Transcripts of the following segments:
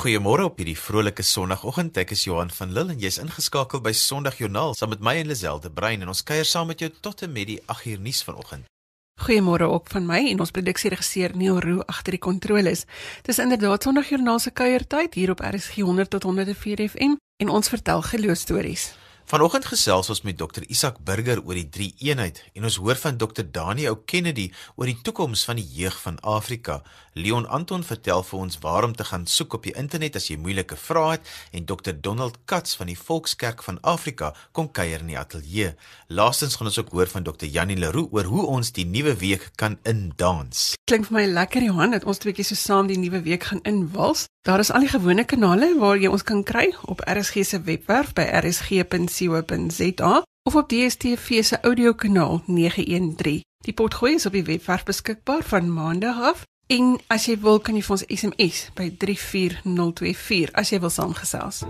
Goeiemôre op hierdie vrolike Sondagoggend. Ek is Johan van Lille en jy's ingeskakel by Sondagjoernaal saam met my en Liselde Brein en ons kuier saam met jou tot en met die 8uur nuus vanoggend. Goeiemôre ook van my en ons produksieregisseur Neil Roo agter die kontroles. Dis inderdaad Sondagjoernaal se kuiertyd hier op RSG 100 tot 104 FM en ons vertel geloostories. Vanoggend gesels ons met Dr Isak Burger oor die drie eenheid en ons hoor van Dr Daniel Kennedy oor die toekoms van die jeug van Afrika. Leon Anton vertel vir ons waarom te gaan soek op die internet as jy moeilike vrae het en Dr Donald Katz van die Volkskerk van Afrika kom kuier in die ateljee. Laastens gaan ons ook hoor van Dr Janie Leroux oor hoe ons die nuwe week kan indans. Klink vir my lekker Johan dat ons tweeetjie so saam die nuwe week gaan inwals. Daar is al die gewone kanale waar jy ons kan kry op RSG se webwerf by rsg.co.za of op DStv se audiokanaal 913. Die potgooi is op die webwerf beskikbaar van maandag af en as jy wil kan jy vir ons SMS by 34024 as jy wil saamgesels.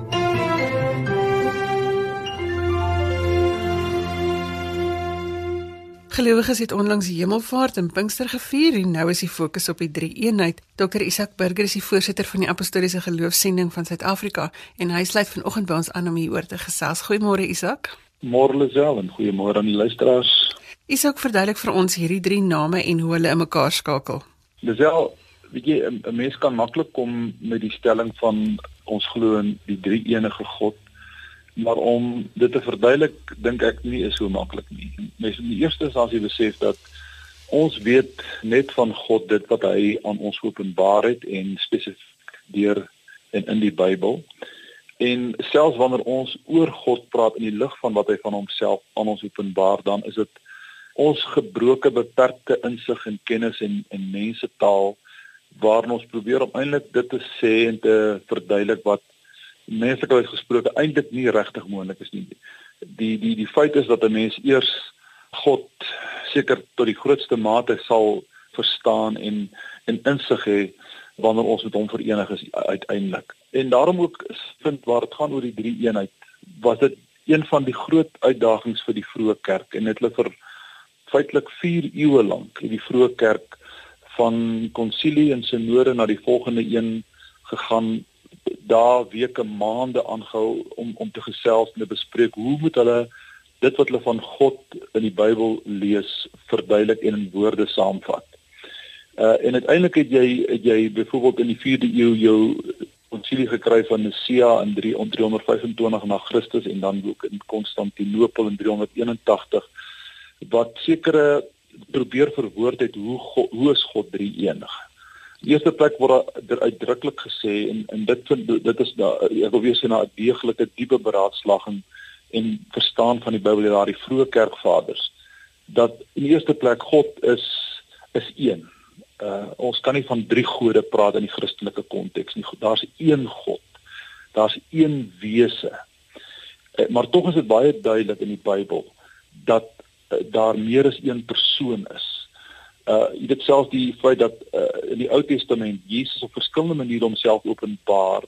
Gelowiges het onlangs Hemelvaart en Pinkster gevier en nou is die fokus op die drie eenheid. Dr Isak Burger is die voorsitter van die Apostoliese Geloofsending van Suid-Afrika en hy sluit vanoggend by ons aan om hieroor te gesels. Goeiemôre Isak. Môre Lisel en goeiemôre aan die luisteraars. Isak verduidelik vir ons hierdie drie name en hoe hulle in mekaar skakel. Lisel, weet jy 'n mens kan maklik kom met die stelling van ons glo in die drie enige God maar om dit te verduidelik dink ek nie is so maklik nie. Mens moet eers as jy besef dat ons weet net van God dit wat hy aan ons openbaar het en spesifiek deur in in die Bybel. En selfs wanneer ons oor God praat in die lig van wat hy van homself aan ons openbaar, dan is dit ons gebroke beperkte insig en kennis en en mensetaal waarin ons probeer om eintlik dit te sê en te verduidelik wat menslikheid gesproke eintlik nie regtig moontlik is nie. Die die die feit is dat 'n mens eers God seker tot die grootste mate sal verstaan en en insig hê wanneer ons met hom verenig is uiteindelik. En daarom ook vind waar dit gaan oor die drie eenheid, was dit een van die groot uitdagings vir die vroeë kerk en dit het hulle feitelik 4 eeue lank in die vroeë kerk van konsilie en sinode na die volgende een gegaan dae, weke, maande aangehou om om te gesels en te bespreek hoe moet hulle dit wat hulle van God in die Bybel lees verduidelik en in woorde saamvat. Uh en uiteindelik het jy het jy byvoorbeeld in die 4de eeu jou konsilie gekry van Nicea in 325 na Christus en dan ook in Konstantinopel in 381 wat sekere probeer verwoord het hoe God, hoe is God drie enig. Die eerste plek word daar uitdruklik gesê en en dit vind dit is daar ek wil weer sê na 'n deeglike diepe beraadslaging en verstaan van die Bybel daar die vroeë kerkvaders dat in die eerste plek God is is een. Uh ons kan nie van drie gode praat in die Christelike konteks nie. Daar's een God. Daar's een wese. Uh, maar tog is dit baie duidelik in die Bybel dat daar meer as een persoon is uh jy weet self die feit dat uh, in die Ou Testament Jesus op verskillende maniere homself openbaar.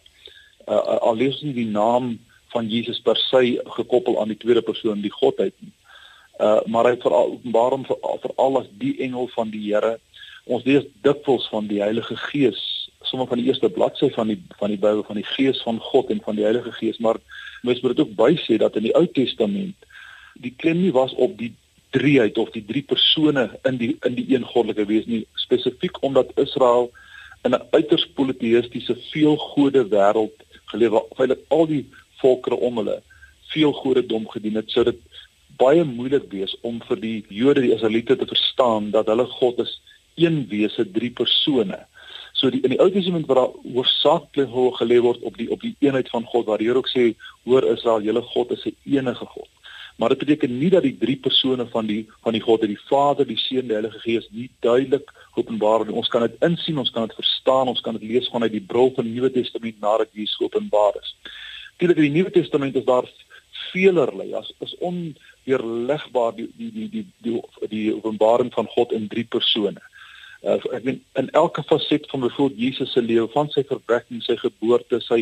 Uh, al lees nie die naam van Jesus per se gekoppel aan die tweede persoon die godheid nie. Uh maar hy veral openbaar hom veral as die engel van die Here. Ons lees dikwels van die Heilige Gees, sommer van die eerste bladsy van die van die Bybel van die Gees van God en van die Heilige Gees, maar mens moet dit ook bysê dat in die Ou Testament die klem nie was op die drieheid of die drie persone in die in die een goddelike wees nie spesifiek omdat Israel in 'n uiters politeïstiese veelgode wêreld geleef het feitelik al die volkere om hulle veelgodedom gedien het sodat baie moeilik wees om vir die Jode die Israeliete te verstaan dat hulle God is een wese drie persone. So die in die Ou Testament waar hoofsaaklik geleef word op die op die eenheid van God waar Here ook sê hoor Israel julle God is 'n enige God maar dit beteken nie dat die drie persone van die van die God, die Vader, die Seun, die Heilige Gees nie duidelik openbaar word. Ons kan dit insien, ons kan dit verstaan, ons kan dit lees vanuit die bril van die Nuwe Testament nadat Jesus openbaar is. Natuurlik in die Nuwe Testament is daar veelerlei as is onweerlegbaar die die die die die die openbaring van God in drie persone. Uh, ek meen in elke faset van byvoorbeeld Jesus se lewe, van sy verwekking, sy geboorte, sy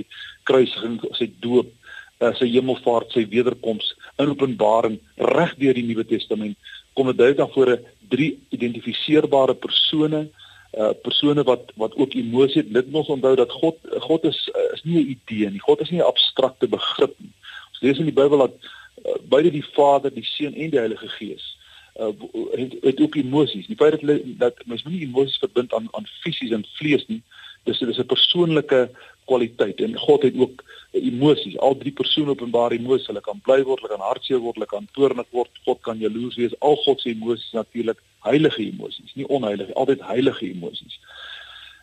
kruisiging, sy doop, uh, sy hemelvaart, sy wederkoms in Openbaring reg deur die Nuwe Testament kom dit duidelik na vore drie identifiseerbare persone uh persone wat wat ook emosie het. Dit moet ons onthou dat God God is is nie 'n idee nie. God is nie 'n abstrakte begrip nie. Ons lees in die Bybel dat uh, beide die Vader, die Seun en die Heilige Gees uh het, het ook emosies. Die feit dat dat mens nie emosies verbind aan aan fisies en vlees nie. Dis dis 'n persoonlike kwaliteit en God het ook emosies. Al drie persone openbaar emosies. Hulle kan bly word, hulle kan hartseer word, hulle kan toornig word. God kan jaloers wees. Al God se emosies natuurlik heilige emosies, nie onheilige, altyd heilige emosies.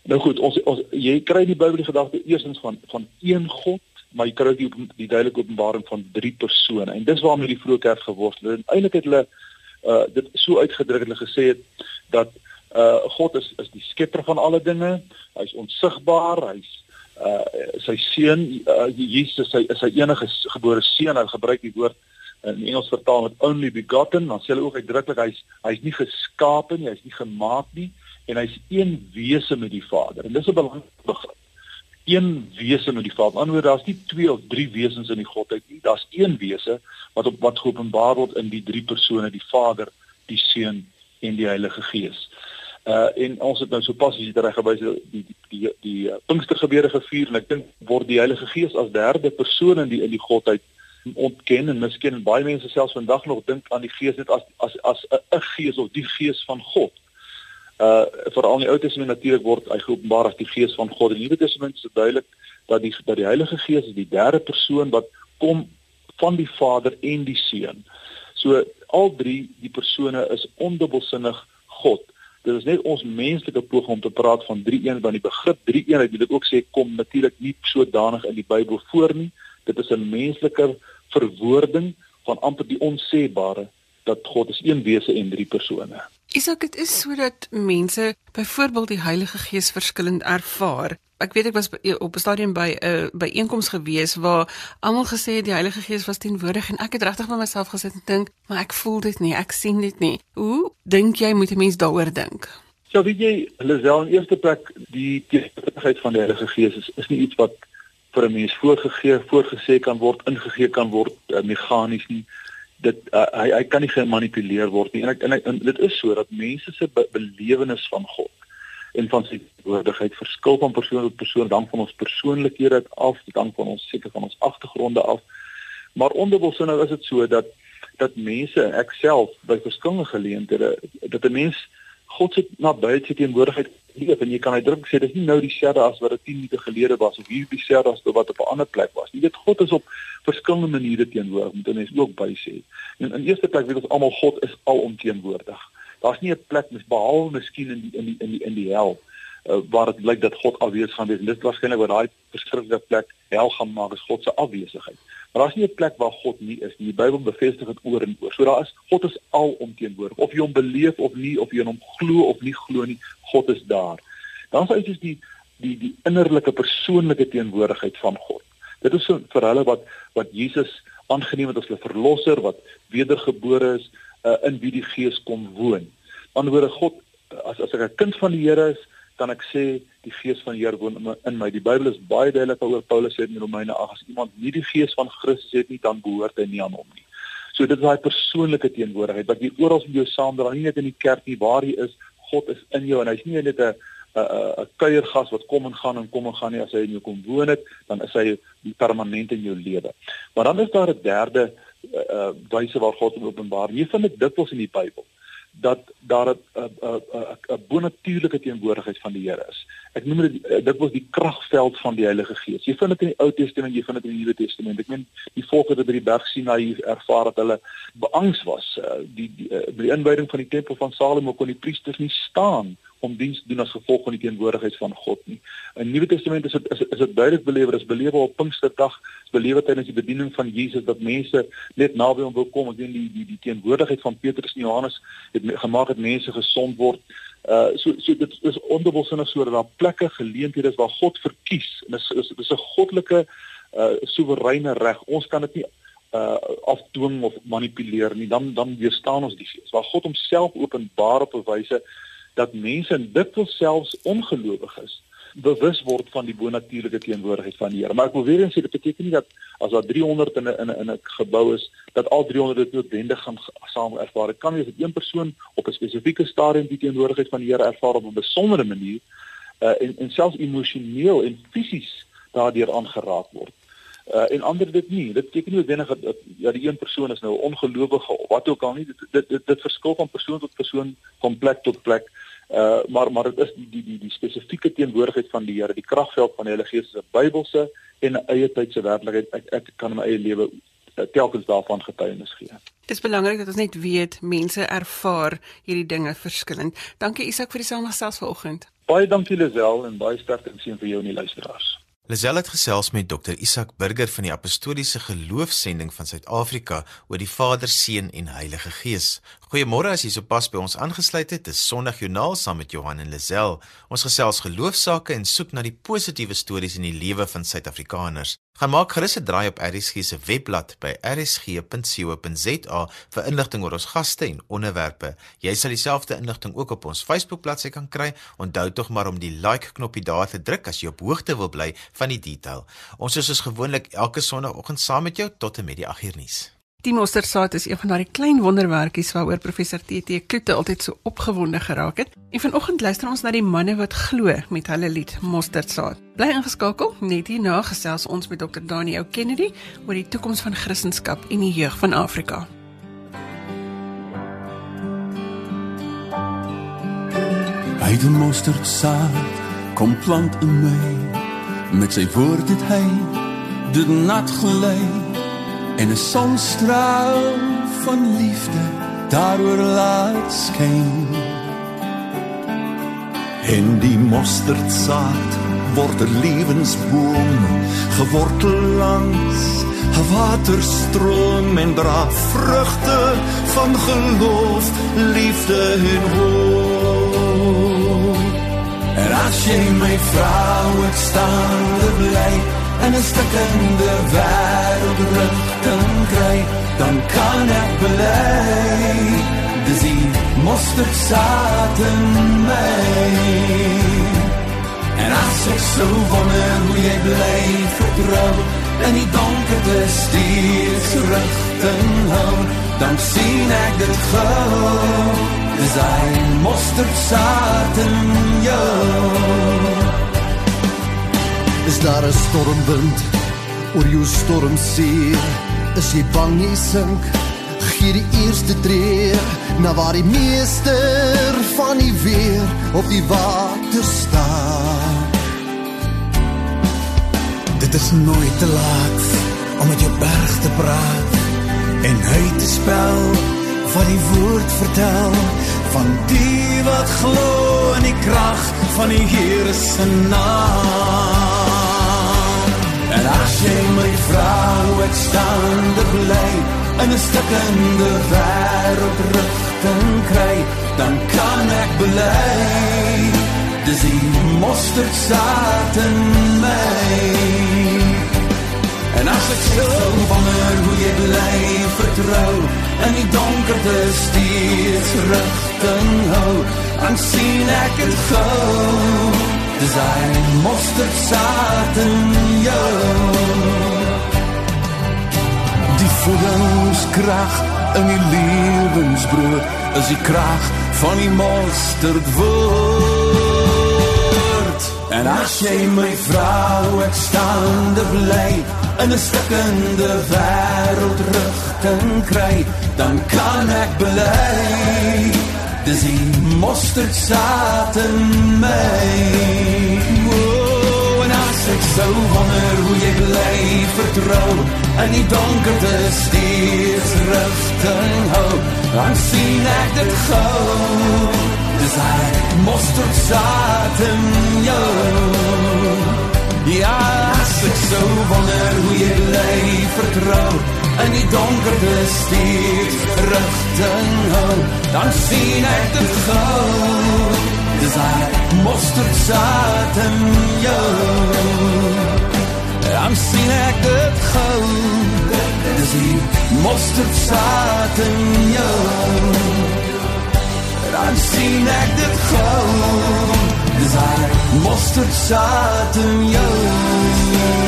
Nou goed, ons, ons jy kry die Bybel die gedagte eersins van van een God, maar jy kry ook die, die duidelike openbaring van drie persone. En dis waarmee die vroeë kerk geworstel het. Eintlik het hulle uh dit so uitgedruk hulle gesê het dat uh God is is die skepper van alle dinge. Hy's onsigbaar, hy's uh sy seun uh, Jesus hy is sy enige gebore seun. Hy gebruik die woord in Engels vertaal met only begotten, dan sê hulle ook uitdruklik hy's hy's nie geskape nie, hy's nie gemaak nie en hy's een wese met die Vader. En dis 'n belangrike begrip. Een wese met die Vader. Anders daar's nie twee of drie wesens in die Godheid nie. Daar's een wese wat op wat geopenbaar word in die drie persone, die Vader, die Seun en die Heilige Gees. Uh en ons het nou sopas as jy reg gewys die die die, die, uh, Pinkstergebeure gevier en ek dink word die Heilige Gees as derde persoon in die in die Godheid ontken en miskien en baie mense selfs vandag nog dink aan die gees net as as as 'n gees of die gees van God. Uh veral in die Ou Testament natuurlik word hy geopenbaar as die gees van God. In die Nuwe Testament is dit duidelik dat die dat die Heilige Gees is die derde persoon wat kom van die Vader en die Seun. So al drie die persone is ondubbelsinnig God. Dit is net ons menslike poging om te praat van drie een want die begrip drie eenheid wil ek ook sê kom natuurlik nie sodanig in die Bybel voor nie. Dit is 'n menslike verwoording van amper die onsêbare dat God is een wese en drie persone. Isak, dit is sodat mense byvoorbeeld die Heilige Gees verskillend ervaar. Ek weet ek was op 'n stadium by 'n uh, byeenkoms gewees waar almal gesê het die Heilige Gees was teenwoordig en ek het regtig met myself gesit en dink, maar ek voel dit nie, ek sien dit nie. Hoe dink jy moet 'n mens daaroor dink? So weet jy, Lisel in eerste plek die teenwoordigheid van die Heilige Gees is, is nie iets wat vir 'n mens voorgegee, voorgesê kan word, ingegee kan word uh, meganies nie. Dit uh, hy hy kan nie gemanipuleer word nie. En ek, en, ek, en dit is so dat mense se be belewenis van God en van sy woordigheid verskil van persoon tot persoon, dan van ons persoonlikhede af, dan van ons seker van ons agtergronde af. Maar onderwelsinne is dit so dat dat mense ek self by verskillende geleenthede dat 'n mens God se nabyheid se teenwoordigheid leef en jy kan uitdruk sê dis nie nou dieselfde as wat dit 10 minute gelede was of hier dieselfde as wat op 'n ander plek was. Jy weet God is op verskillende maniere teenwoordig, moet ons ook by sê. En in eerste plek weet ons almal God is alomteenwoordig. Daar's nie 'n plek mis behalwe miskien in die in die in die in die hel uh, waar dit blyk dat God afwesig gaan wees. En dit waarskynlik wat daai verskriklike plek hel gaan maak is God se afwesigheid. Maar daar's nie 'n plek waar God nie is nie. Die Bybel bevestig dit oor en oor. So daar is God is alomteenwoordig. Of jy hom beleef of nie, of jy in hom glo of nie glo nie, God is daar. Dan is dit die die die innerlike persoonlike teenwoordigheid van God. Dit is so vir hulle wat wat Jesus aangeneem het as hulle verlosser wat wedergebore is uh, in wie die Gees kom woon. Anderswoorde God as as ek 'n kind van die Here is, kan ek sê die gees van die Here woon in my. Die Bybel is baie duidelik oor Paulus sê in Romeine 8 as iemand nie die gees van Christus het nie, dan behoort hy nie aan hom nie. So dit is daai persoonlike teenwoordigheid wat jy oral in jou saamdra, nie net in die kerk nie, waar jy is, God is in jou en hy's nie net 'n 'n 'n kuiergas wat kom en gaan en kom en gaan nie as hy in jou kom woon het, dan is hy permanent in jou lewe. Maar dan is daar 'n derde uh, uh, wyse waar God hom openbaar. Jy vind dit dikwels in die Bybel dat daar 'n 'n 'n bonatuurlike teenwoordigheid van die Here is. Ek noem dit eh, dit was die kragveld van die Heilige Gees. Jy vind dit in die Ou Testament, jy vind dit in die Nuwe Testament. Ek meen die volk het by die berg Sinai ervaar dat hulle beangs was. Eh, die die, die, die inwyding van die tempel van Salomo kon die priesters nie staan om diens doen as gevolg van die teenwoordigheid van God nie. In Nuwe Testament is dit is, is dit duidelik beleef as belewe op Pinksterdag, belewe tydens die bediening van Jesus dat mense net naby hom wil kom en die die die teenwoordigheid van Petrus en Johannes het gemaak dat mense gesond word. Uh so so dit is onderwelsinnig sodat daar plekke geleenthede is waar God verkies en dis is dis 'n goddelike uh soewereine reg. Ons kan dit nie uh afdwing of manipuleer nie. Dan dan weerstaan ons die gees. Waar God homself openbaar op 'n wyse dat mense dikwels selfs ongelowiges bewus word van die bonatuurlike teenwoordigheid van die Here. Maar ek wil weer eens sê dit beteken nie dat as daar 300 in 'n in 'n in 'n gebou is, dat al 300 dit noodwendig gaan saam ervaar. Dit kan wees dat een persoon op 'n spesifieke stadium die teenwoordigheid van die Here ervaar op 'n besondere manier uh, en en selfs emosioneel en fisies daardeur aangeraak word. Uh, en ander dit nie. Dit beteken nie noodwendig dat ja die een persoon is nou ongelowige of wat ook al nie. Dit dit dit, dit verskil van persoon tot persoon, van plek tot plek. Uh maar maar dit is die die die die spesifieke teenwoordigheid van die Here, die kragveld van die Heilige Gees is 'n Bybelse en 'n eie tydse werklikheid. Ek ek kan in my eie lewe uh, telkens daarvan getuienis gee. Dit is belangrik dat ons net weet mense ervaar hierdie dinge verskillend. Dankie Isak vir die samestelling vanoggend. Baie dankie Lisel en baie sterkte en seën vir jou en die luisteraars. Lisel het gesels met Dr Isak Burger van die Apostoliese Geloofsending van Suid-Afrika oor die Vader, Seun en Heilige Gees. Goeiemôre as jy sopas by ons aangesluit het. Dis Sondag Joernaal saam met Johan en Lisel. Ons gesels geloofsaake en soek na die positiewe stories in die lewe van Suid-Afrikaners. Gaan maak gerus 'n draai op RSG se webblad by rsg.co.za vir inligting oor ons gaste en onderwerpe. Jy sal dieselfde inligting ook op ons Facebook-bladsy kan kry. Onthou tog maar om die like knoppie daar te druk as jy op hoogte wil bly van die detail. Ons is soos gewoonlik elke Sondagoggend saam met jou tot en met die 8 uur nuus. Die mosterdsaad is een van daardie klein wonderwerkies waaroor professor TT Kloete altyd so opgewonde geraak het. En vanoggend luister ons na die manne wat glo met hulle lied Mosterdsaad. Bly ingeskakel, net hierna gesels ons met Dr. Daniel Kennedy oor die toekoms van Christendom en die jeug van Afrika. Hy die mosterdsaad kom plant in my met sy woord het hy dit nat gelei en 'n sonstraal van liefde daaroor laat skyn. En die mosterdsaad word 'n lewensboom, gewortel langs 'n waterstroom en dra vrugte van geloof, liefde en hoop. En as jy my vrou ek staan bly en 'n stukkende wêreld rigting kry, dan kan ek bely. Dis die mosterd saad in my. En as ek so wonder hoe jy bly vertrou en die donkerte steeds rigting hou, dan sien ek dit gou. Dis hy mosterd saad in jou. Is daar 'n stormwind oor jou stormsee? Is jy bang jy sink? Gee die eerste tree na waar die meester van die weer op die water staan. Dit is nooit te laat om met jou berg te praat en hy te spel wat die woord vertel van die wat glo in die krag van die Here se naam. En as jy my vrou ek staan te bly in 'n stukkende wêreld rigting kry, dan kan ek bely. Dis die mosterd saad in my. En as ek so wonder hoe jy bly vertrou in die donkerte steeds rigting hou, dan sien ek dit gou. Hy mosterd saad in jou. Die voedingskrag in die levensbrood Is die krag van die mosterd woord En as jy my vrou ek staande bly In een stikkende wereld richting kry Dan kan ek bly Dis die mosterd saad in my oh, En as ek so wonder hoe jy bly vertrou In die donkerte steeds richting hou Dan sien ek dit gauw Dis hy mosterd saad in jou. Ja, as ek so wonder hoe jy bly vertrou in die donkerte steeds rigting hou, dan sien ek dit gou. Dis hy mosterd saad in jou. Dan sien ek dit gou. Dis hy mosterd saad in jou. Dan sien ek dit gou. Dis hy mosterd saad in jou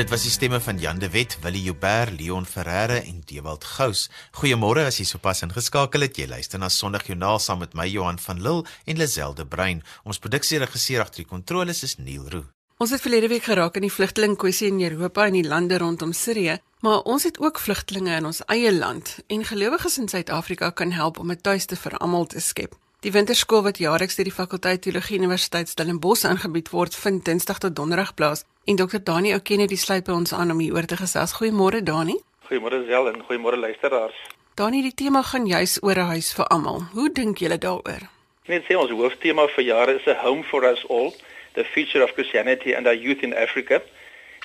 Dit was die stemme van Jan de Wet, Willie Joubert, Leon Ferreira en Dewald Gous. Goeiemôre as jy sopas ingeskakel het. Jy luister na Sondag Joernaal saam met my Johan van Lille en Lazelle de Bruin. Ons produksieregisseur agter die kontroles is Neil Roo. Ons het verlede week geraak aan die vlugtelingkwessie in Europa en die lande rondom Sirië, maar ons het ook vlugtelinge in ons eie land en gelowiges in Suid-Afrika kan help om 'n tuiste vir almal te skep. Die winterskool wat jaarliks deur die fakulteit teologie Universiteit Stellenbosch aangebied word, vind Dinsdag tot Donderdag plaas En Dr. Dani ken dit sluit by ons aan om hieroor te gesels. Goeiemôre Dani. Goeiemôre Zel en goeiemôre luisteraars. Dani, die tema gaan juis oor 'n huis vir almal. Hoe dink julle daaroor? Net sê ons hooftema vir jare is 'n home for us all, the future of Christianity and our youth in Africa.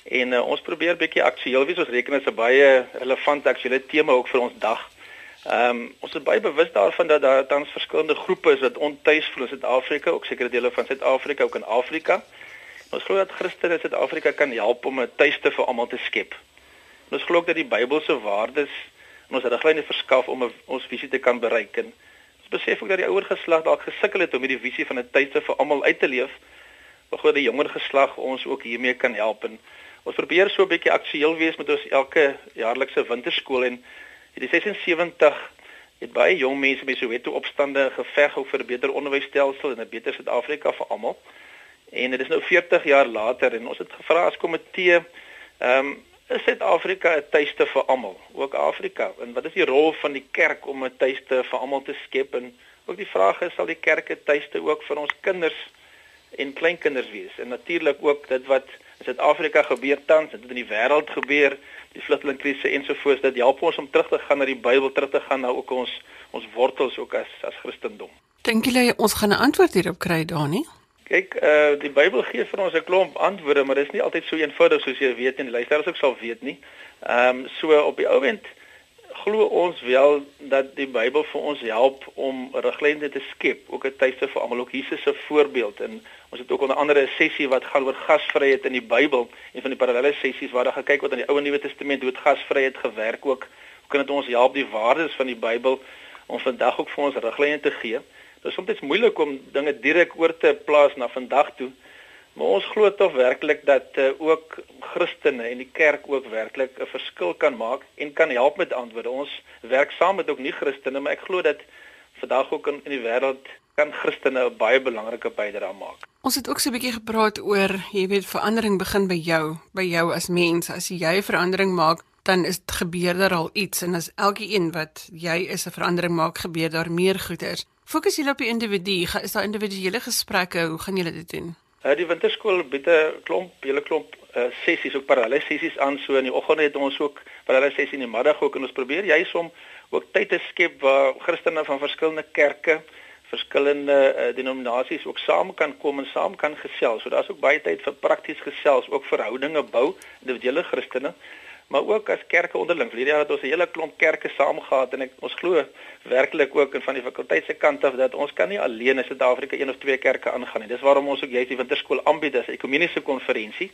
En uh, ons probeer bietjie aktueel wees. Ons reken dit is 'n baie relevante aktuele tema ook vir ons dag. Ehm um, ons is baie bewus daarvan dat daar tans verskillende groepe is wat ontuis voel in Suid-Afrika, ook sekere dele van Suid-Afrika, ook in Afrika. Ons glo dat Christene in Suid-Afrika kan help om 'n tuiste vir almal te skep. Ons glo ook dat die Bybelse waardes ons riglyne verskaf om ons visie te kan bereik. En ons besef ook dat die ouer geslag dalk gesukkel het om hierdie visie van 'n tuiste vir almal uit te leef. Maar glo die jonger geslag ons ook hiermee kan help en ons probeer so 'n bietjie aktueel wees met ons elke jaarlikse winterskool en hierdie 76 het baie jong mense met Soweto opstande geveg oor 'n beter onderwysstelsel en 'n beter Suid-Afrika vir almal. En dit is nou 40 jaar later en ons het gevra as komitee, ehm um, is Suid-Afrika 'n tuiste vir almal, ook Afrika. En wat is die rol van die kerk om 'n tuiste vir almal te skep? En ook die vraag is sal die kerk 'n tuiste ook vir ons kinders en kleinkinders wees? En natuurlik ook dit wat in Suid-Afrika gebeur tans, dit in die wêreld gebeur, die vlugtelingkrisis ensovoorts, dit help ons om terug te gaan na die Bybel, terug te gaan na ook ons ons wortels ook as as Christendom. Dink julle ons gaan 'n antwoord hierop kry, Dani? Kyk, uh die Bybel gee vir ons 'n klomp antwoorde, maar dit is nie altyd so eenvoudig soos jy weet en luisteraars ook sal weet nie. Ehm um, so op die ouend glo ons wel dat die Bybel vir ons help om riglyne te skep, ook 'n tuiste vir almal, ook Jesus se voorbeeld en ons het ook onder andere 'n sessie wat gaan oor gasvryheid in die Bybel, een van die parallelle sessies waar daar gekyk word aan die Ou en Nuwe Testament hoe dit gasvryheid gewerk ook. Hoe kan dit ons help die waardes van die Bybel om vandag ook vir ons riglyne te gee? Dit is soms moeilik om dinge direk oor te plaas na vandag toe. Maar ons glo tog werklik dat uh, ook Christene en die kerk ook werklik 'n verskil kan maak en kan help met antwoorde. Ons werk saam met ook nie Christene, maar ek glo dat vandag ook in, in die wêreld kan Christene 'n baie belangrike bydrae maak. Ons het ook so 'n bietjie gepraat oor, jy weet, verandering begin by jou, by jou as mens. As jy verandering maak, dan is dit gebeur daar al iets en as elkeen wat jy is 'n verandering maak, gebeur daar meer goeders. Fokus julle op die individu. Is daar individuele gesprekke? Hoe gaan julle dit doen? Uh, die winterskool bied 'n klomp, hele klomp uh, sessies, ook parallelle sessies aan. So in die oggend het ons ook parallelle sessies in die middag ook en ons probeer juis om ook tyd te skep waar Christene van verskillende kerke, verskillende uh, denominasies ook saam kan kom en saam kan gesels. So daar's ook baie tyd vir prakties gesels, ook verhoudinge bou, individuele Christene maar ook as kerke onderling. Verlede jaar het ons 'n hele klomp kerke saamgegaan en ek ons glo werklik ook en van die fakulteit se kant af dat ons kan nie alleen in Suid-Afrika een of twee kerke aangaan nie. Dis waarom ons ook jy die winterskool aanbied as 'n ekumeniese konferensie.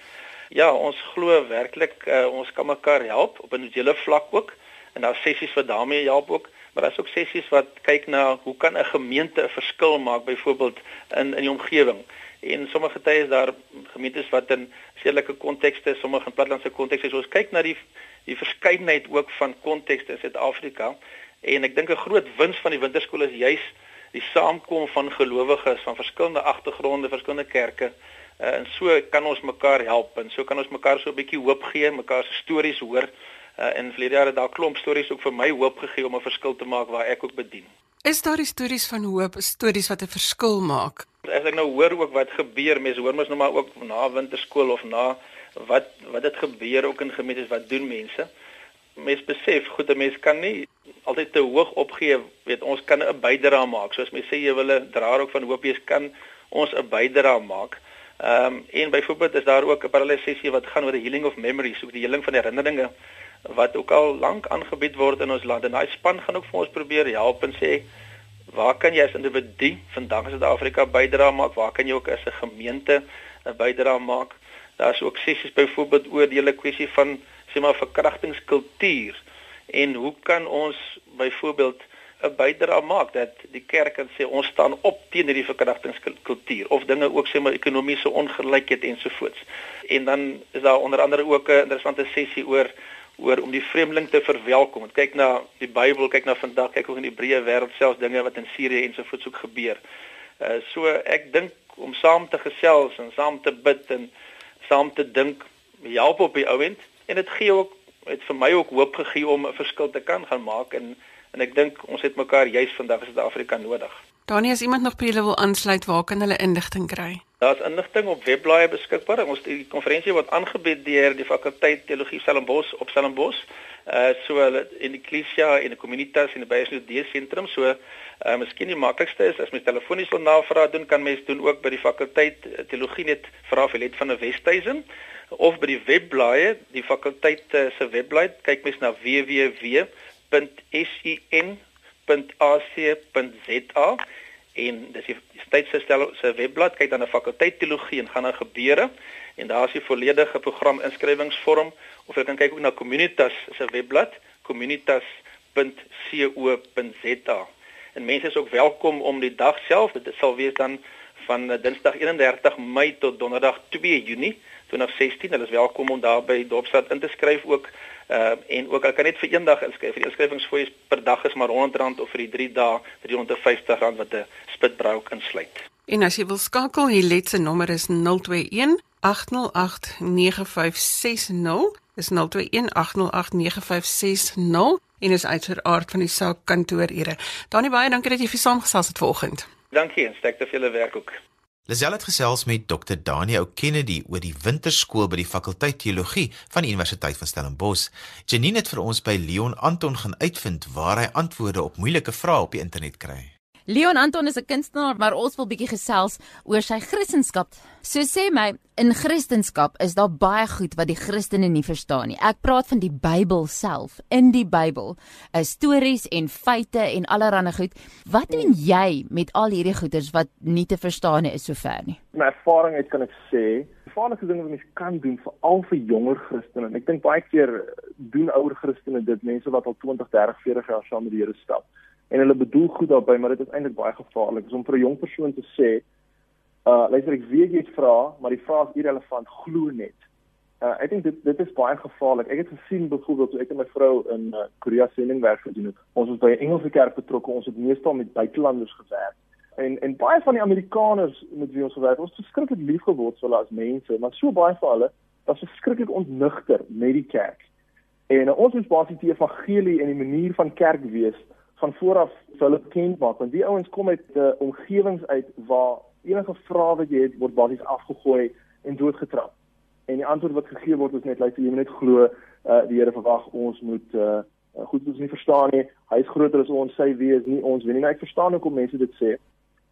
Ja, ons glo werklik uh, ons kan mekaar help op 'n individuele vlak ook en daar sessies wat daarmee help ook, maar daar's ook sessies wat kyk na hoe kan 'n gemeente 'n verskil maak byvoorbeeld in in die omgewing. En sommige tye is daar gemeentes wat in stedelike kontekste, sommige in plattelandse kontekste, so ons kyk na die die verskeidenheid ook van kontekste in Suid-Afrika. En ek dink 'n groot wins van die winterskool is juis die saamkom van gelowiges van verskillende agtergronde, verskillende kerke. Uh, en so kan ons mekaar help en so kan ons mekaar so 'n bietjie hoop gee, mekaar se stories hoor. Uh, en vlede jare daar klomp stories ook vir my hoop gegee om 'n verskil te maak waar ek ook bedien. Is daar stories van hoop, stories wat 'n verskil maak? As ek nou hoor ook wat gebeur, mense hoor mos nou maar ook na winterskool of na wat wat dit gebeur ook in gemeentes, wat doen mense? Mense besef, goed, 'n mens kan nie altyd te hoog opgee, weet ons kan 'n bydrae maak. Soos mense sê jy wil 'n draer ook van hoop wees, kan ons 'n bydrae maak. Ehm um, en byvoorbeeld is daar ook 'n parallelle sessie wat gaan oor die healing of memories, ook die heling van herinneringe wat ook al lank aangebied word in ons land. En daai span gaan ook vir ons probeer help en sê waar kan jy as individu vandag in Suid-Afrika bydra maak? Waar kan jy ook as 'n gemeente 'n bydra maak? Daar's ook sessies byvoorbeeld oor die hele kwessie van sê maar verkrachtingskultuur en hoe kan ons byvoorbeeld 'n bydrae maak dat die kerk kan sê ons staan op teen hierdie verkrachtingskultuur of dinge ook sê maar ekonomiese ongelykheid ensovoorts. En dan is daar onder andere ook 'n interessante sessie oor oor om die vreemdeling te verwelkom. Kyk na die Bybel, kyk na vandag, kyk ook in die Hebreë wêreld selfs dinge wat in Sirië ensovoorts ook gebeur. Uh so ek dink om saam te gesels en saam te bid en saam te dink help op die ouend en dit gee ook het vir my ook hoop gegee om 'n verskil te kan gaan maak en en ek dink ons het mekaar juis vandag in Suid-Afrika nodig. Danie, as iemand nog by julle wil aansluit, waar kan hulle inligting kry? Daar's inligting op webblaaie beskikbaar. Ons die konferensie word aangebied deur die fakulteit teologie Stellenbosch op Stellenbosch. Uh so hulle in die Ecclesia en die Communitas en die Bybelstudie sentrum. So uh miskien die maklikste is as mens telefonies wil navraag doen, kan mens doen ook by die fakulteit uh, teologie net vra vir Let van der Westhuizen of by die webblaaie, die fakulteit uh, se webblad, kyk mens na www www.sin.ac.za en dis die tydsgestel se webblad kyk dan 'n fakulteit teologie en gaan na gebeure. En daar is die volledige program inskrywingsvorm of jy kan kyk ook na Communitas se webblad communitas.co.za en mense is ook welkom om die dag self dit sal wees dan van Dinsdag 31 Mei tot Donderdag 2 Junie 2016 hulle is welkom om daar by Dorpstad in te skryf ook Uh, en ook ek kan net vir een dag inskryf. Die inskrywingsfooi per dag is maar R100 of vir die 3 dae R350 wat 'n spitbrouk insluit. En as jy wil skakel, hier let se nommer is 021 808 9560. Dis 021 808 9560 en is uiteraard van die saak kantoorure. Danie baie dankie dat jy vir saamgesels het vanoggend. Dankie en sterkte vir julle werk ook. Lisel het gesels met Dr. Daniel Kennedy oor die winterskool by die fakulteit teologie van die Universiteit van Stellenbosch. Janine het vir ons by Leon Anton gaan uitvind waar hy antwoorde op moeilike vrae op die internet kry. Leon Anton is 'n kunstenaar, maar ons wil bietjie gesels oor sy Christendom. So sê my, in Christendom is daar baie goed wat die Christene nie verstaan nie. Ek praat van die Bybel self. In die Bybel is stories en feite en allerlei goed. Wat doen jy met al hierdie goeters wat nie te verstaan is sover nie? My ervaring uit kan ek sê, gevaarlike dinge wat mens kan doen veral vir jonger Christene. En ek dink baie keer doen ouer Christene dit, mense wat al 20, 30, 40 jaar saam met die Here stap en hulle bedoel goed daarbey, maar dit is eintlik baie gevaarlik. Is om vir 'n jong persoon te sê, uh luister ek weet jy vra, maar die vraag is irrelevant, glo net. Uh ek dink dit dit is baie gevaarlik. Ek het gesien byvoorbeeld toe ek en my vrou in uh, Korea sendingwerk gedoen het. Ons was by 'n Engelse kerk betrokke. Ons het meestal met buitelanders gewerk. En en baie van die Amerikaners met wie ons gewerk het, ons het verskriklik lief geword vir hulle as mense, maar so baie van hulle was verskriklik ontnigter met die kerk. En uh, ons is basies die evangelie en die manier van kerk wees van vooraf vir hulle bekend maak want die ouens kom uit 'n uh, omgewings uit waar enige vrae wat jy het word basies afgegooi en doodgetrap. En die antwoord wat gegee word is net like, jy moet net glo uh, die Here verwag ons moet uh, goed ons nie verstaan nie. Hy is groter as ons, sy wees nie ons weet nie. Nou, ek verstaan hoekom mense dit sê.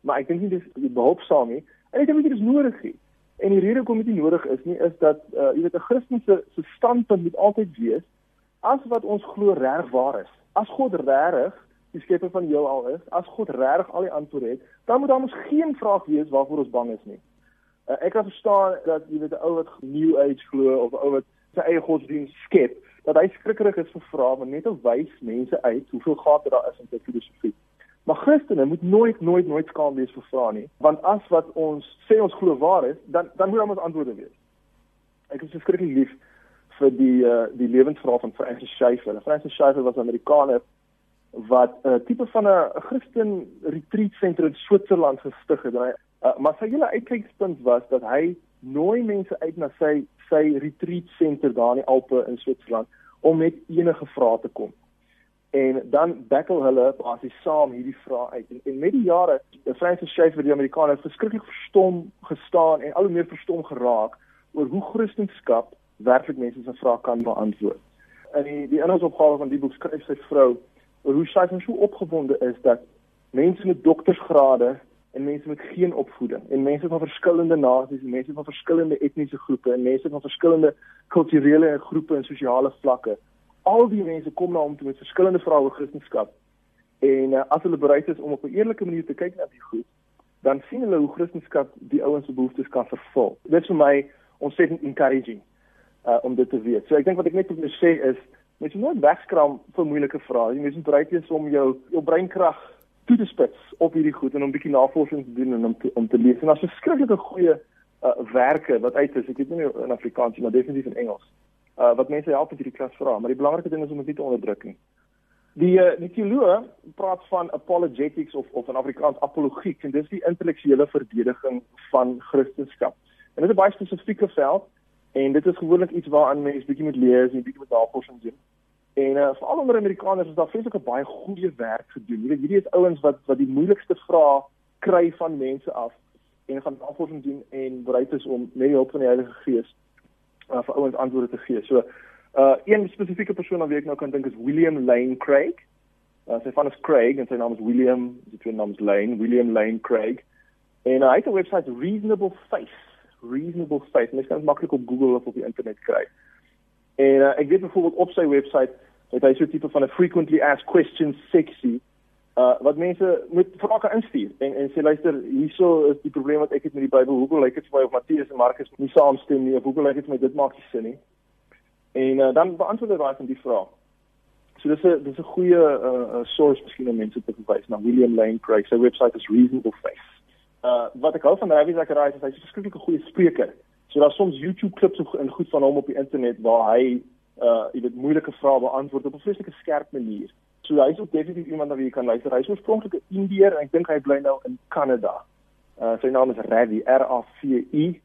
Maar ek dink nie dis behulpsaam nie. En ek dink dit is nodig nie. En die rede hoekom dit nie nodig is nie is dat uh, jy weet 'n Christen se se standpunt moet altyd wees as wat ons glo reg waar is. As God regtig die skepper van heelal is, as God reg al die antwoorde het, dan moet daar mos geen vraag wees waarvoor ons bang is nie. Uh, ek kan verstaan dat jy weet 'n ou wat new age glo of 'n ou wat sy eie godsdienst skep, dat hy skrikkerig is vir vrae, maar net om wys mense uit hoeveel gate daar is in sy filosofie. Maar Christene moet nooit nooit nooit skaam wees vir vrae nie, want as wat ons sê ons glo waar is, dan dan moet ons antwoorde wees. Ek is verskriklik lief vir die uh, die lewensverhaal van Francis Schaeffer. Francis Schaeffer was 'n Amerikaner wat 'n uh, tipe van 'n Christen retreat sentrum in Switserland gestig het. Hy, uh, maar sy hele uitkykspunt was dat hy nooi mense uit na sy sy retreat sentrum daar in die Alpe in Switserland om met enige vrae te kom. En dan bakkel hulle basies saam hierdie vrae uit. En, en met die jare, die Francis Schaeffer die Amerikaner het verskriklik verstom gestaan en al hoe meer verstom geraak oor hoe Christendom werklik mense se vrae kan beantwoord. In die die inhoudsopgawe van die boek skryf sy vrou hoe sy so opgewonde is dat mense met doktorsgrade en mense met geen opvoeding en mense van verskillende nasies en mense van verskillende etniese groepe en mense van verskillende kulturele groepe en sosiale vlakke al die mense kom na hom toe met verskillende vrae oor Christendom. En uh, as hulle bereid is om op 'n eerlike manier te kyk na die goed dan sien hulle hoe Christendom die ouens se behoeftes kan vervul. Dit is vir my ontsettend encouraging uh, om dit te weet. So ek dink wat ek net wil sê is Mens moet nooit wegskram vir moeilike vrae. Jy moet bereid wees om jou jou breinkrag toe te spits op hierdie goed en om 'n bietjie navorsing te doen en om te, om te lees. En daar's 'n skrikkelike goeie uh, werke wat uit is. Ek weet nie in Afrikaans nie, maar definitief in Engels. Uh, wat mense help met hierdie klas vra, maar die belangrike ding is om dit nie te onderdruk nie. Die uh, die teoloë praat van apologetics of of in Afrikaans apologiek en dis die intellektuele verdediging van Christendom. En dit is 'n baie spesifieke veld en dit is gewoonlik iets waaraan mense bietjie moet lees en bietjie moet navorsing doen. En uh, veral onder Amerikaners is daar vreeslik baie goeie werk gedoen. Jy weet hierdie is ouens wat wat die moeilikste vrae kry van mense af en gaan navorsing doen en bereid is om met die hulp van die Heilige Gees uh, vir ouens antwoorde te gee. So uh een spesifieke persoon wat ek nou kan dink is William Lane Craig. Uh, sy van is Craig en sy naam is William, sy tweede naam is Lane, William Lane Craig. En uh, hy het 'n webwerf Reasonable Faith. Reasonable Faith. Mens kan dit maklik op Google of op die internet kry. En uh, ek weet byvoorbeeld op sy webwerf het hy so tipe van 'n frequently asked questions seksie uh wat mense moet vrae kan instuur en en sê luister hierso is die probleem wat ek het met die Bybel hoekom lyk dit vir my of Matteus en Markus nie saamstem nie of hoekom lyk dit vir my dit maak nie sin nie En uh, dan beantwoord hy daai van die vraag. So dis 'n dis 'n goeie uh, source miskien om mense te verwys na William Lane Craig. Sy webwerf is Reasonable Faith. Uh wat ek hou van Ravi Zacharias is hy's 'n verskriklike goeie spreker. So daar's soms YouTube klips en goed van hom op die internet waar hy uh jy weet moeilike vrae beantwoord op 'n vreeslike skerp manier. So hy's ook definitief iemand na wie jy kan luister. Hy's oorspronklik 'n Indiër en ek dink hy bly nou in Kanada. Uh sy naam is Ravi R A V I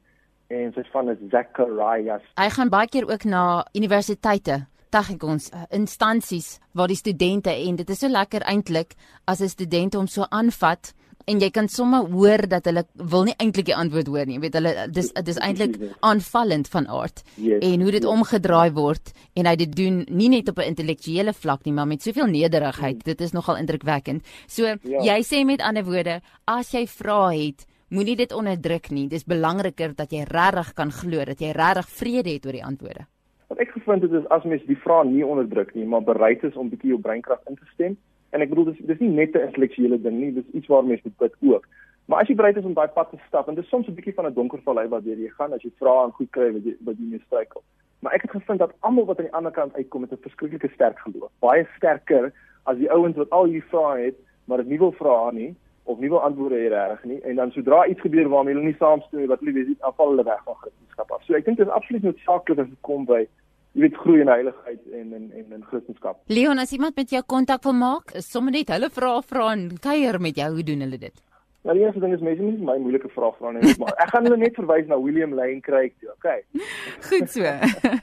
en sy van is Zacharias. Hy gaan baie keer ook na universiteite dag ek ons uh, instansies waar die studente en dit is so lekker eintlik as 'n student hom so aanvat en jy kan sommer hoor dat hulle wil nie eintlik die antwoord hoor nie. Jy weet hulle dis dis eintlik aanvallend van aard yes, en hoe dit yes. omgedraai word en hy dit doen nie net op 'n intellektuele vlak nie, maar met soveel nederigheid. Mm. Dit is nogal indrukwekkend. So ja. jy sê met ander woorde, as jy vra het, Moenie dit onderdruk nie. Dis belangriker dat jy regtig kan glo dat jy regtig vrede het oor die antwoorde. Wat ek gevind het is as mens die vraag nie onderdruk nie, maar bereid is om bietjie jou breinkrag in te stem. En ek bedoel dis dis nie net 'n intellektuele ding nie, dis iets waar mens moet bid ook. Maar as jy bereid is om daai pad te stap en dis soms 'n bietjie van 'n donker vallei waar jy gaan as jy vra en goed kry wat jy wat jy mee struikel. Maar ek het gevind dat almal wat aan die ander kant uitkom met 'n verskriklike sterk geloof, baie sterker as die ouens wat al hierdie vrae het, maar dit nie wil vra nie of nie wil antwoorde hê reg nie en dan sodra iets gebeur waarmee hulle nie saamstem nie wat hulle weet afval hulle weg van Christendom af. So ek dink dit is absoluut noodsaaklik as dit kom by jy weet groei in heiligheid en in en in Christendom. Leon, as iemand met jou kontak wil maak, is sommer net hulle vra vra en kuier met jou, hoe doen hulle dit? Nou die eerste ding is mense nie my moeilike vrae vra nie, maar ek gaan hulle net verwys na William Lane kry toe. Okay. Goed so.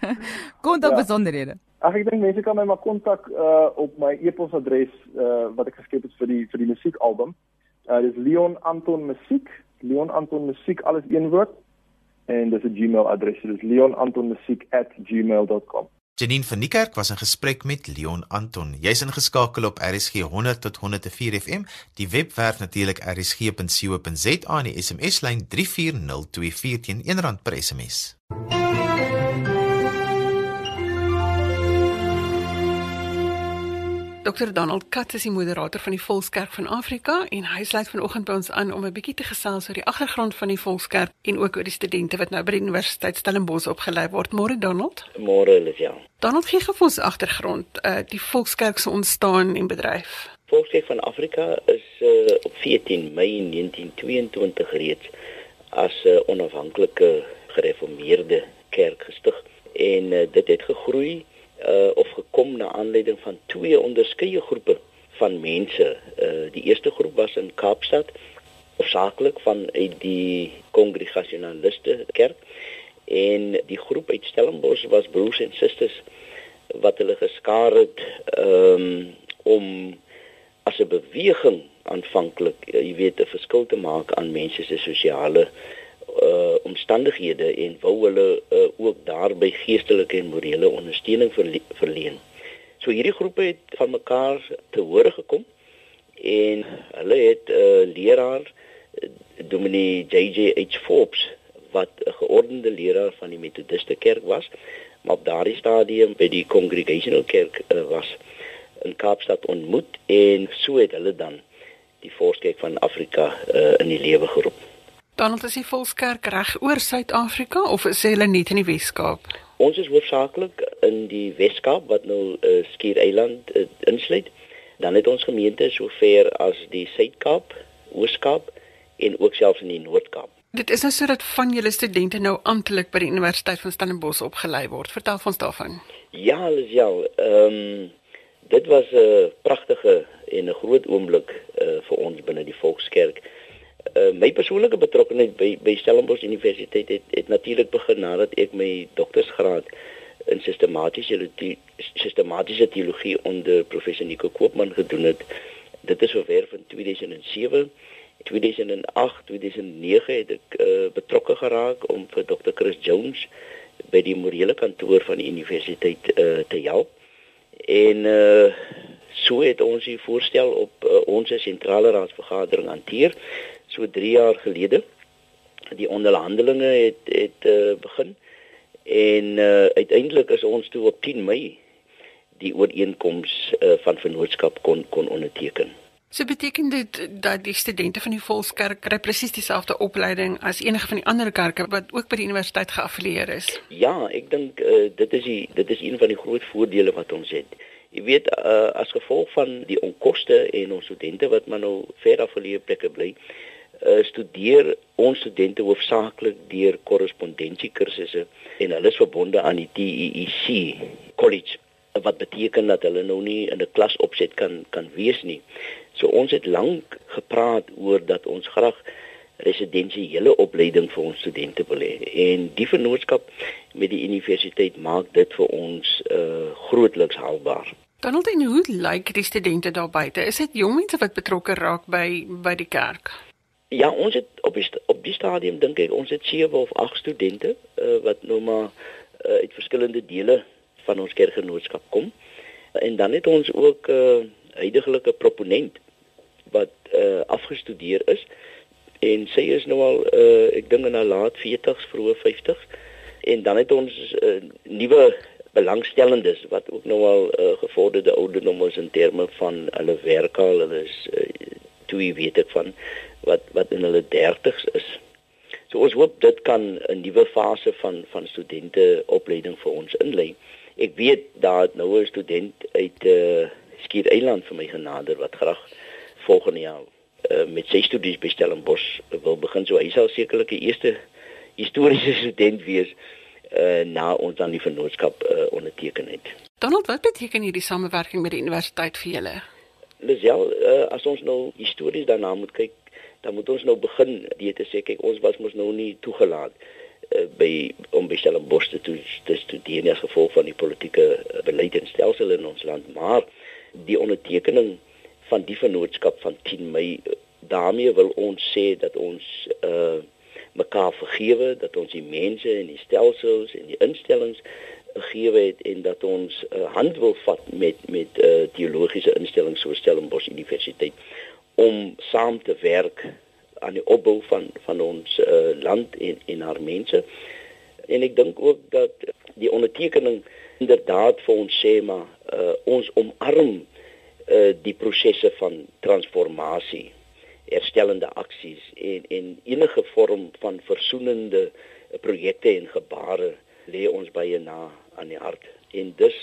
kontak ja. besonderhede. Ag ek dink mense kan my maar kontak uh, op my e-posadres uh, wat ek geskep het vir die vir die musiekalbum. Uh dis Leon Anton Musiek, Leon Anton Musiek alles een woord en dis 'n Gmail adres, dis leonantonmusiek@gmail.com. Janine van Niekerk was in gesprek met Leon Anton. Jy's ingeskakel op RSG 100 tot 104 FM, die webwerf natuurlik rsg.co.za en die SMS lyn 34024 teen R1 per SMS. Dr Donald Katz is die moderator van die Volkskerk van Afrika en hy sluit vanoggend by ons aan om 'n bietjie te gesels oor die agtergrond van die Volkskerk en ook oor die studente wat nou by die Universiteit Stellenbosch opgelei word. Môre Donald. Môre Livia. Donald gee gou ons agtergrond, uh die Volkskerk se ontstaan en bedryf. Volkskerk van Afrika is uh op 14 Mei 1922 reeds as 'n uh, onafhanklike gereformeerde kerk gestig en uh, dit het gegroei uh of gekom na aanleiding van twee onderskeie groepe van mense. Uh die eerste groep was in Kaapstad, hoofsaaklik van uit die Kongregasionaliste kerk en die groep uit Stellenbosch was broers en susters wat hulle geskaar het um om as 'n beweging aanvanklik, uh, jy weet, 'n verskil te maak aan mense se sosiale uh omstandighede en wou hulle uh, ook daarby geestelike en morele ondersteuning verle verleen. So hierdie groepe het van mekaar te hore gekom en hulle het 'n uh, leraar uh, Dominee JJH Forbes wat 'n geordende leraar van die Methodiste kerk was, maar op daardie stadium by die Congregational kerk uh, was in Kaapstad ontmoet en so het hulle dan die Volkskerk van Afrika uh, in die lewe geroep. Donald is die Volkskerk reg oor Suid-Afrika of is hulle net in die Wes-Kaap? Ons is hoofsaaklik in die Weskaap wat nou uh, Skiereiland uh, insluit. Dan het ons gemeente sover as die Suid-Kaap, Oos-Kaap en ook selfs in die Noord-Kaap. Dit is nou sodat van julle studente nou amptelik by die Universiteit van Stellenbosch opgelei word. Vertel ons daarvan. Ja, ja. Ehm um, dit was 'n pragtige en 'n groot oomblik uh, vir ons binne die Volkskerk. Uh, my persoonlike betrokkeheid by by Stellenbosch Universiteit het, het natuurlik begin nadat ek my doktorsgraad in sistematiese sistematiese teologie onder professor Nico Koopman gedoen het. Dit is verwerf in 2007. 2008, 2009 het ek uh, betrokke geraak om vir Dr. Chris Jones by die morele kantoor van die universiteit uh, te help. En uh, so het ons die voorstel op uh, ons sentrale raadsvergadering hanteer so 3 jaar gelede. Die onderhandelinge het het uh, begin en uh, uiteindelik is ons toe op 10 Mei die ooreenkoms uh, van vennootskap kon kon onderteken. So beteken dit dat die studente van die Volkskerk kry presies dieselfde opleiding as enige van die ander kerke wat ook by die universiteit geaffilieer is? Ja, ek dink uh, dit is die dit is een van die groot voordele wat ons het. Jy weet uh, as gevolg van die onkoste en ons studente wat maar nou ver afgeleë plekke bly, uh, studeer ons studente hoofsaaklik deur korrespondensiekursusse en hulle is verbonde aan die TEEC College wat beteken dat hulle nou nie in 'n klas opset kan kan wees nie. So ons het lank gepraat oor dat ons graag residensiële opleiding vir ons studente wil hê en die vennootskap met die universiteit maak dit vir ons uh grootliks haalbaar. Donald, en hoe lyk die studente daar buite? Is dit jong mense wat betrokke raak by by die kerk? Ja, ons het op die op die stadium dink ek ons het 7 of 8 studente uh wat nou maar uh, uit verskillende dele van ons kerkgenootskap kom. En dan het ons ook 'n uh, huidige proponent wat uh, afgestudeer is en sy is nou al uh, ek dink in haar laat 40s, vroeë 50s. En dan het ons uh, nuwe belangstellendes wat ook nou al uh, gevorderde ouderdom is in terme van hulle werk al, hulle is uh, toe weet ek van wat wat in hulle 30s is. So ons hoop dit kan 'n nuwe fase van van studente opleiding vir ons inlei ek weet daar nou 'n student uit uh, Skiereiland vir my genader wat graag volgende jaar uh, met sy studies by Stellenbosch wil begin so hy sal sekerlik die eerste historiese student wees uh, na ons dan die vennootskap uh, onderteken het. Donald, wat beteken hierdie samewerking met die universiteit vir julle? Lisel, uh, as ons nou histories daarna moet kyk, dan moet ons nou begin die te sê kyk ons was mos nou nie toegelaat uh, by om by Stellenbosch te, te studeer as gevolg van die politieke uh, beleid en stelsel in ons land, maar die ondertekening van die vennootskap van 10 Mei daarmee wil ons sê dat ons uh mekaar vergewe, dat ons die mense en die stelsels en die instellings vergewe het en dat ons uh, hand wil vat met met uh teologiese instellings soos Stellenbosch Universiteit om saam te werk aan die opbou van van ons uh, land en en haar mense. En ek dink ook dat die ondertekening inderdaad vir ons sê maar uh, ons omarm uh, die prosesse van transformasie, herstellende aksies en en enige vorm van versoenende projekte en gebare lê ons baie na aan die hart. En dus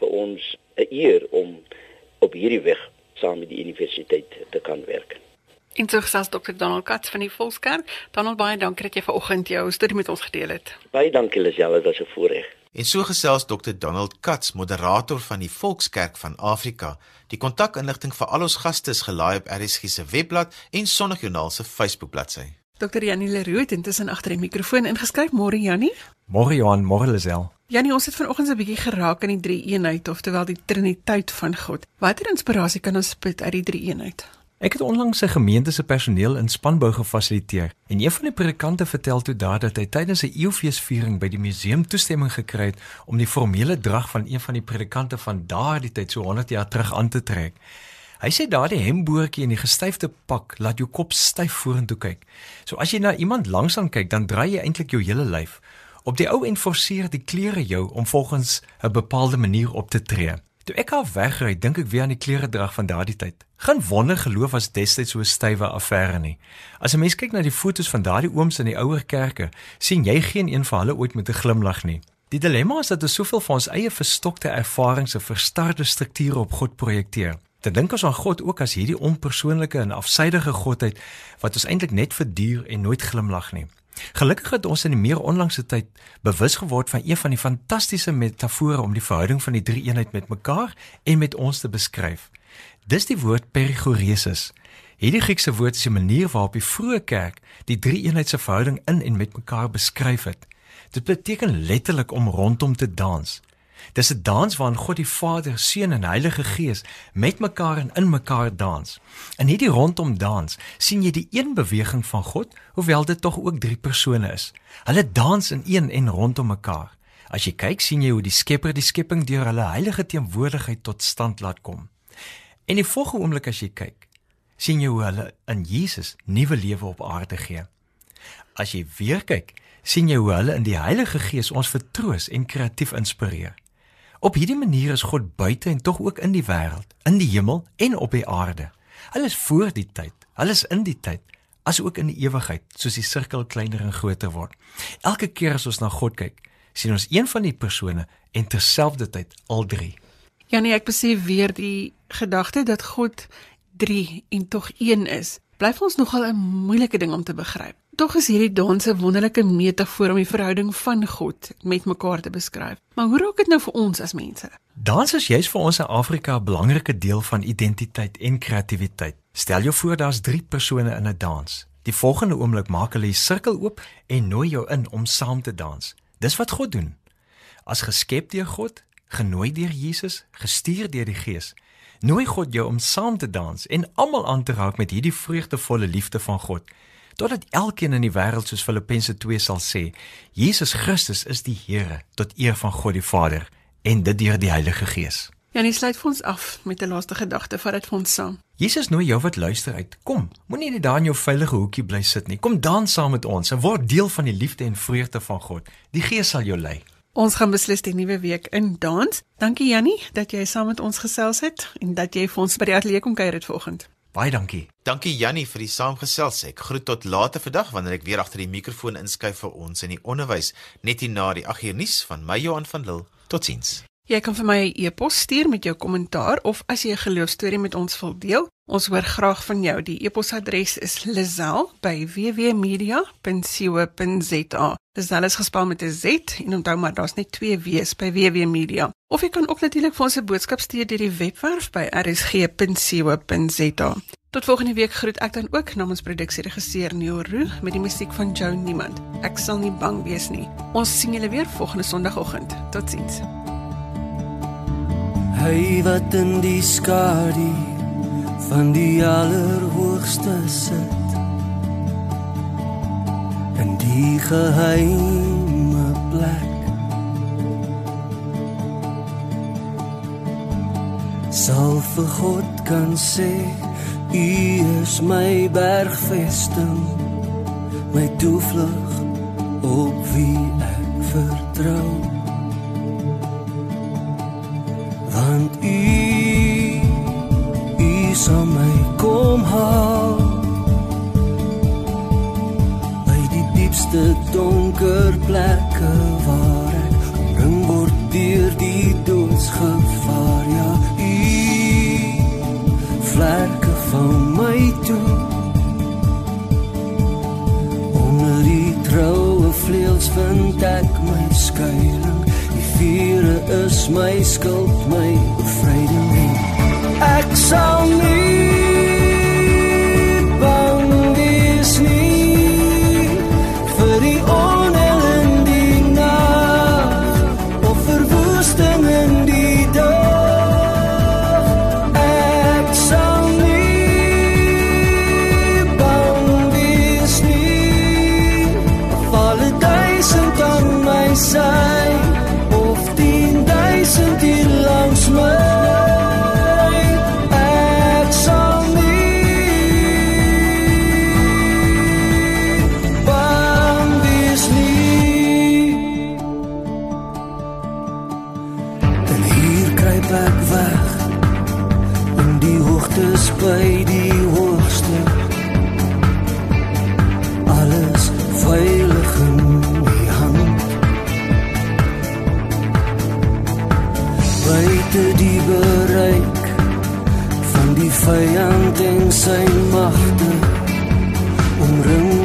vir ons 'n eer om op hierdie weg saam met die universiteit te kan werk. En so gesels Dr. Donald Katz van die Volkskerk. Donald baie dankie dat jy vanoggend jou storie met ons gedeel het. Baie dankie Lisel, dit was 'n voorreg. En so gesels Dr. Donald Katz, moderator van die Volkskerk van Afrika. Die kontakinligting vir al ons gaste is gelaai op RSG se webblad en Sondagjoernaal se Facebook bladsy. Dr. Janie Leroux intussen agter die mikrofoon ingeskryf. Môre Janie. Môre Johan, môre Lisel. Janie, ons het vanoggend 'n bietjie geraak aan die drie eenheid, oftewel die Triniteit van God. Watter inspirasie kan ons put uit die drie eenheid? Ek het onlangs 'n gemeente se personeel in spanbou gefasiliteer en een van die predikante vertel toe daar dat hy tydens 'n eeufeesviering by die museum toestemming gekry het om die formele drag van een van die predikante van daardie tyd so 100 jaar terug aan te trek. Hy sê daardie hemboortjie en die gestyfde pak laat jou kop styf vorentoe kyk. So as jy na iemand langs aan kyk, dan draai jy eintlik jou hele lyf. Op die ou en forceer die klere jou om volgens 'n bepaalde manier op te tree. Toe ek af wegry, dink ek weer aan die kleredrag van daardie tyd. Geen wonder geloof was destyds so 'n stywe affære nie. As 'n mens kyk na die fotos van daardie ooms in die ouer kerke, sien jy geen een van hulle ooit met 'n glimlag nie. Die dilemma is dat ons soveel van ons eie verstokte ervarings en verstarde strukture op God projekteer. Dit dink ons aan God ook as hierdie onpersoonlike en afsydige godheid wat ons eintlik net verduur en nooit glimlag nie. Gelukkig het ons in die meer onlangse tyd bewus geword van een van die fantastiese metafore om die verhouding van die drie eenheid met mekaar en met ons te beskryf. Dis die woord perichoresis. Hierdie Griekse woord is 'n manier waarop die vroeë kerk die drie eenheid se verhouding in en met mekaar beskryf het. Dit beteken letterlik om rondom te dans. Dis 'n dans waarin God die Vader, Seun en Heilige Gees met mekaar en in mekaar dans. In hierdie rondom dans sien jy die een beweging van God, hoewel dit tog ook drie persone is. Hulle dans in een en rondom mekaar. As jy kyk, sien jy hoe die Skepper die skepping deur hulle heilige teenwoordigheid tot stand laat kom. En die volgende oomblik as jy kyk, sien jy hoe hulle in Jesus nuwe lewe op aarde gee. As jy weer kyk, sien jy hoe hulle in die Heilige Gees ons vertroos en kreatief inspireer. Op hierdie manier is God buite en tog ook in die wêreld, in die hemel en op die aarde. Hulle is voor die tyd, hulle is in die tyd, as ook in die ewigheid, soos die sirkel kleiner en groter word. Elke keer as ons na God kyk, sien ons een van die persone en terselfdertyd al drie. Ja nee, ek besef weer die gedagte dat God 3 en tog 1 is. Blyf ons nogal 'n moeilike ding om te begryp. Tog is hierdie dans 'n wonderlike metafoor om die verhouding van God met mekaar te beskryf. Maar hoe raak dit nou vir ons as mense? Dans is juis vir ons in Afrika 'n belangrike deel van identiteit en kreatiwiteit. Stel jou voor daar's 3 persone in 'n dans. Die volgende oomblik maak hulle 'n sirkel oop en nooi jou in om saam te dans. Dis wat God doen. As geskep deur God, genooi deur Jesus, gestuur deur die Gees, nooi God jou om saam te dans en almal aan te raak met hierdie vreugdevolle liefde van God. Totdat elkeen in die wêreld soos Filippense 2 sal sê, Jesus Christus is die Here tot eer van God die Vader en dit deur die Heilige Gees. Janie sluit vir ons af met 'n laaste gedagte voordat vir ons saam. Jesus nooi jou wat luister uit. Kom, moenie net daar in jou veilige hoekie bly sit nie. Kom dans saam met ons en word deel van die liefde en vreugde van God. Die Gees sal jou lei. Ons gaan beslis die nuwe week in dans. Dankie Jannie dat jy saam met ons gesels het en dat jy vir ons by die ateljee kom kuier het vanoggend. Baie dankie. Dankie Jannie vir die saamgesels. Ek groet tot later vandag wanneer ek weer agter die mikrofoon inskuif vir ons in die onderwys net hier na die 8uur nuus van my Johan van Lille. Totsiens. Jy kan vir my 'n e e-pos stuur met jou kommentaar of as jy 'n geloofstorie met ons wil deel. Ons hoor graag van jou. Die e-posadres is lazel@wwmedia.co.za. Lazel is gespel met 'n Z en onthou maar daar's net twee W's by WW Media. Of jy kan ook natuurlik vir ons 'n boodskap stuur deur die webwerf by rsg.co.za. Tot volgende week groet ek dan ook namens produksieregisseur Neo Roo met die musiek van Joe Niemand. Ek sal nie bang wees nie. Ons sien julle weer volgende Sondagoggend. Totsiens. Hy wat in die skadu van die allerhoogste sit in die geheime plek. Sal vir God kan sê u is my bergvesting my toevlug op wie ek vertrou. Want u u sal my kom haal diepste donker plekke waar ek omring word deur die doodsgevaar. Ja u vlerke van my toe. Onder die troue vleuels vind ek my skuilings. Vure is my skuld my bevryding ek sal nie magte omring